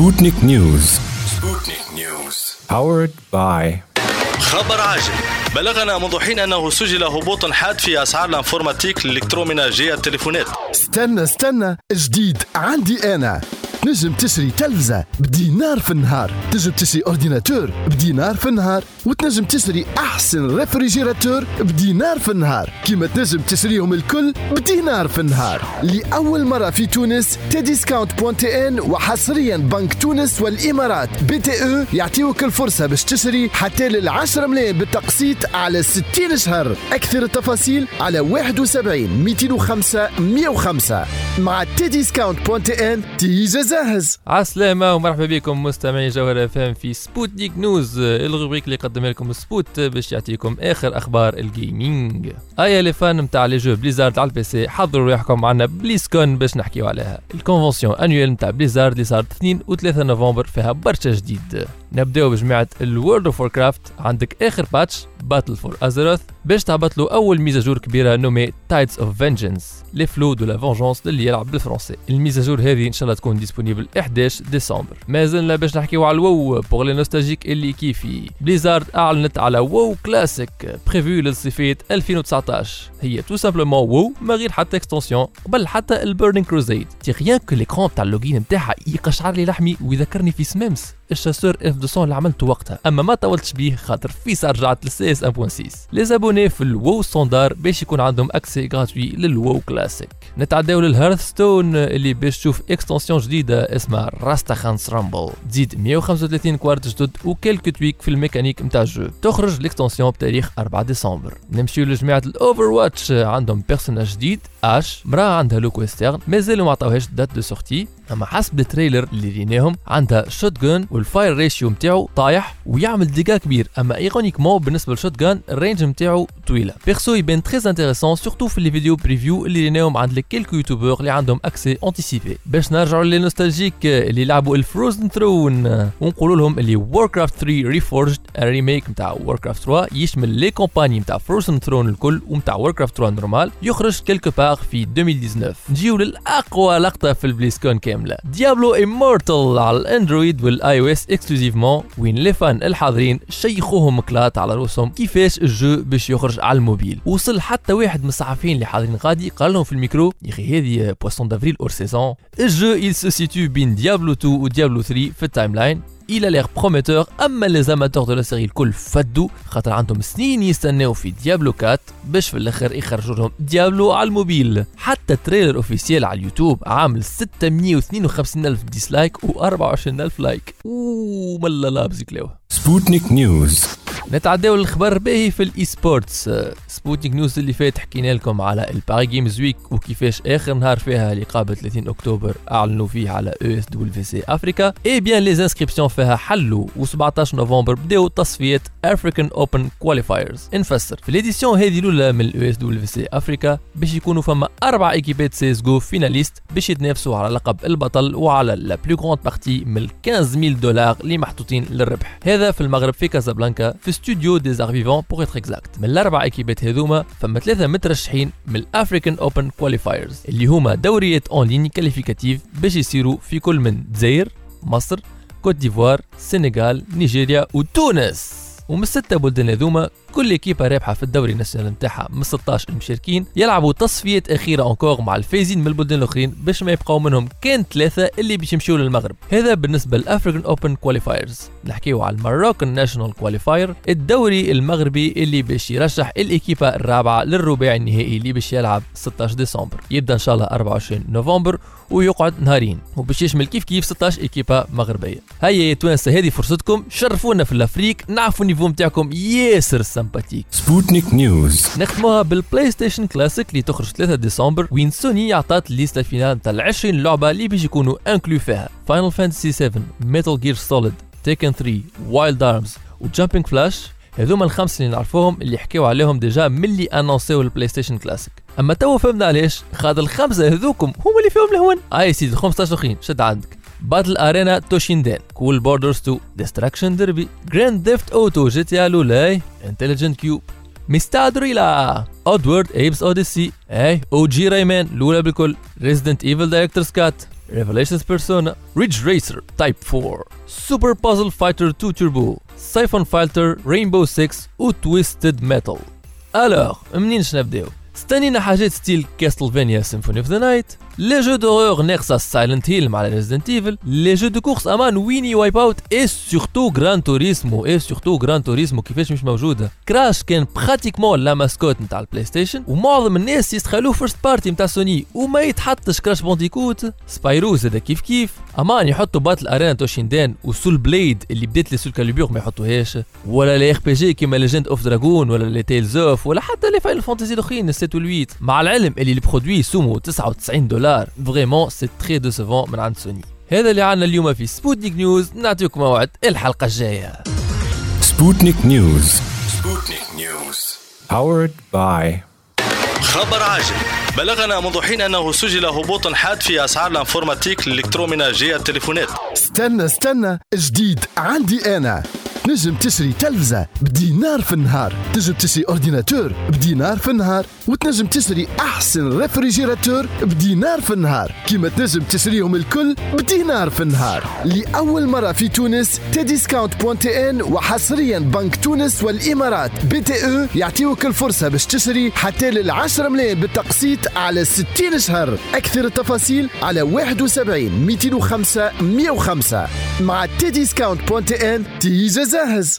Sputnik News Sputnik News powered by خبر عاجل. بلغنا منذ حين أنه سجل هبوط حاد في أسعار ال informatique ال électroménager التليفونات. استنى استنى. جديد. عندي أنا. تنجم تشري تلفزة بدينار في النهار. تنجم تشري ordinateur بدينار في النهار. وتنجم تشري أحسن réfrigérateur بدينار في النهار. كيما تنجم تشريهم الكل بدينار في النهار. لأول مرة في تونس Tdiscount point TN وحصريا بنك تونس والإمارات. BTE يعطيوك الفرصة باش تشتري حتى لل 10 ملايين بالتقسيط على 60 شهر. أكثر التفاصيل على 71 205 105 مع Tdiscount point TN تيجا جاهز. عسلامة ومرحبا بكم مستمعي جوهرة FM في Sputnik News ال rubrique اللي قدمها لكم سبوت باش يعطيكم آخر أخبار ال gaming ايا les fans نتاع les jeux Blizzard على ال PC حضروا رواحكم معنا BlizzCon باش نحكيو عليها. ال convention annuelle نتاع Blizzard اللي صارت 2 و 3 نوفمبر فيها برشا جديد. نبداو بجماعة ال World of Warcraft عندك آخر patch Battle for Azeroth باش تهبط له اول mise à jour كبيرة nommée Tides of Vengeance les flots de la vengeance للي يلعب بالفرنسي. ال mise à jour هذه إن شاء الله تكون disponible 11 ديسمبر. ما زلنا باش نحكيو على ال WoW pour les nostalgiques اللي كيفي Blizzard أعلنت على WoW Classic prévu للصيفية 2019 هي tout simplement WoW ما غير حتى extension قبل حتى ال Burning Crusade تي rien que l'écran تاع ال login نتاعها يقشعر لي لحمي ويذكرني في سميمس ال chasseur اف 200 اللي عملته وقتها. أما ما طولتش بيه خاطر في رجعت لل CS 1.6 les abonnés في ال WoW standard باش يكون عندهم accès gratuit لل WoW Classic. نتعداو لل Hearthstone اللي باش تشوف extension جديدة اسمها Rastakhan's Rumble تزيد 135 cartes جدد و quelques tweaks في الميكانيك نتاع ال jeu. تخرج ال extension بتاريخ 4 ديسمبر. نمشيو لجماعة ال Overwatch عندهم personnage جديد Ashe مراه عندها look western مازالوا ما عطاوهاش date de sortie اما حسب ال trailer اللي ريناهم عندها shotgun وال fire ratio نتاعو طايح ويعمل dégâts كبير. أما ironiquement بالنسبة لل shotgun ال range نتاعو طويلة. perso يبان très intéressant surtout في les vidéos preview اللي ريناهم عند les quelques youtubeurs اللي عندهم accès anticipé باش نرجعوا les nostalgiques اللي لعبوا ال Frozen Throne ونقولوا لهم اللي Warcraft 3 Reforged remake نتاع Warcraft 3 يشمل les campagnes نتاع Frozen Throne الكل ونتاع Warcraft 3 normal يخرج quelque part في 2019 نجيو للأقوى لقطة في ال BlizzCon كاملة. Diablo Immortal على ال Android وال iOS exclusivement وين les fans الحاضرين شيخوهم كلات على روسهم كيفاش ال jeu باش يخرج على الموبيل. وصل حتى واحد من الصحفيين اللي حاضرين غادي قال لهم في الميكرو يا أخي هذه poisson d'avril hors saison ال jeu se situe بين Diablo 2 و Diablo 3 في ال timeline il a l'air prometteur. أما les amateurs de la série الكل فدوا خاطر عندهم سنين يستناو في Diablo 4 باش في الآخر يخرجوا لهم Diablo على الموبيل. حتى ال trailer officiel على اليوتيوب عامل 652 ألف dislike و24 ألف like أوه ملا كلاوه Sputnik News نتعداو للخبر باهي في ال e-sports Sputnik News اللي فات حكينا لكم على ال Paris Games Week وكيفاش آخر نهار فيها اللي قابل 30 أكتوبر أعلنوا فيه على ESWC Africa. eh bien les inscriptions فيها حلوا و17 نوفمبر بداو تصفيات African Open Qualifiers نفسر في ال édition هذه الأولى من ال ESWC Africa باش يكونوا فما أربع ايكيبات CS:GO finalistes باش يتنافسوا على لقب البطل وعلى la plus grande partie من 15000 دولار اللي محطوطين للربح. هذا في المغرب في كازابلانكا في studio des arts vivants pour être exact من الأربع ايكيبات هذوما فما ثلاثة مترشحين من ال African Open Qualifiers اللي هما دوريات en ligne qualificatifs باش يصيروا في كل من الجزائر مصر كوت ديفوار سنغال نيجيريا وتونس ومن الستة بلدان هذوما كل ايكيبا رابحة في الدوري ال national نتاعها من 16 المشاركين يلعبوا تصفيات أخيرة encore مع الفايزين من البلدان الآخرين باش ما يبقاو منهم كان ثلاثة اللي باش يمشيو للمغرب. هذا بالنسبة لل African Open Qualifiers نحكيو على ال Moroccan National Qualifier الدوري المغربي اللي باش يرشح الإيكيبا الرابعة للرباعي النهائي اللي باش يلعب 16 ديسمبر. يبدأ إن شاء الله 24 نوفمبر ويقعد نهارين وباش يشمل كيف كيف 16 ايكيبا مغربية. هيا يا توانسة هذه فرصتكم شرفونا في ال Afrique نعرفوا ال niveau نتاعكم ياسر sympathique Sputnik News نختموها بال PlayStation Classic اللي تخرج 3 ديسمبر وين سوني عطات ال liste ال finale نتاع 20 لعبة اللي باش يكونوا inclus فيها Final Fantasy 7 Metal Gear Solid Tekken 3 Wild Arms و Jumping Flash هذوما الخمس اللي نعرفوهم اللي حكيو عليهم déjà ملي annoncé و ال PlayStation Classic أما توا فهمنا علاش خاطر الخمسة هذوكم هما اللي فيهم الهون. أي سيدي 15 اخرين شد عندك. Battle Arena Toshinden Cool Boarders 2 Destruction Derby Grand Theft Auto GT لولاي Intelligent Qube Mr. Driller Oddworld Abe's Oddysee اي أو جي Rayman الاولى بالكل Resident Evil Director's Cut Revelations Persona, Ridge Racer Type 4, Super Puzzle Fighter 2 Turbo, Syphon Filter, Rainbow 6 و Twisted Metal. Alors, منين نبداو؟ استنينا حاجات style Castlevania Symphony of the Night les jeux d'horreur نيرساس Silent Hill مع Resident Evil les jeux de course أمان ويني Wipeout et surtout Gran Turismo et surtout Gran Turismo كيفاش مش موجوده كراش كان pratiquement la mascotte نتاع البلاي ستيشن ومعظم الناس يستخلوه first party نتاع سوني وما يتحطش Crash Bandicoot Spyro زاد كيف كيف أمان يحطوا Battle Arena Toshinden و Soul Blade اللي بدات les Soulcalibur ما يحطوهاش ولا les RPG كيما Legend of Dragoon ولا les Tales of ولا حتى les Final Fantasy الاخرين ال sept وال8 مع العلم اللي ال produit سومو 99 دولار vraiment c'est très décevant من عند سوني. هذا اللي عندنا اليوم في Sputnik News نعطيكم موعد الحلقة الجاية. سبوتنيك نيوز سبوتنيك نيوز powered by خبر عاجل. بلغنا منذ حين أنه سجل هبوط حاد في أسعار ال informatique ال électroménager التليفونات. استنى استنى. جديد. عندي أنا. نجم تشري تلفزة بدينار في النهار. تنجم تشري ordinateur بدينار في النهار. وتنجم تشري أحسن réfrigérateur بدينار في النهار. كيما تنجم تشريهم الكل بدينار في النهار. لأول مرة في تونس Tdiscount point tn وحصريا بنك تونس والإمارات. BTE يعطيوك الفرصة باش تشتري حتى لل 10 ملايين بالتقسيط على 60 شهر. أكثر التفاصيل على 71 205 105 مع تي ديسكاونت بوان تي إن تيجا has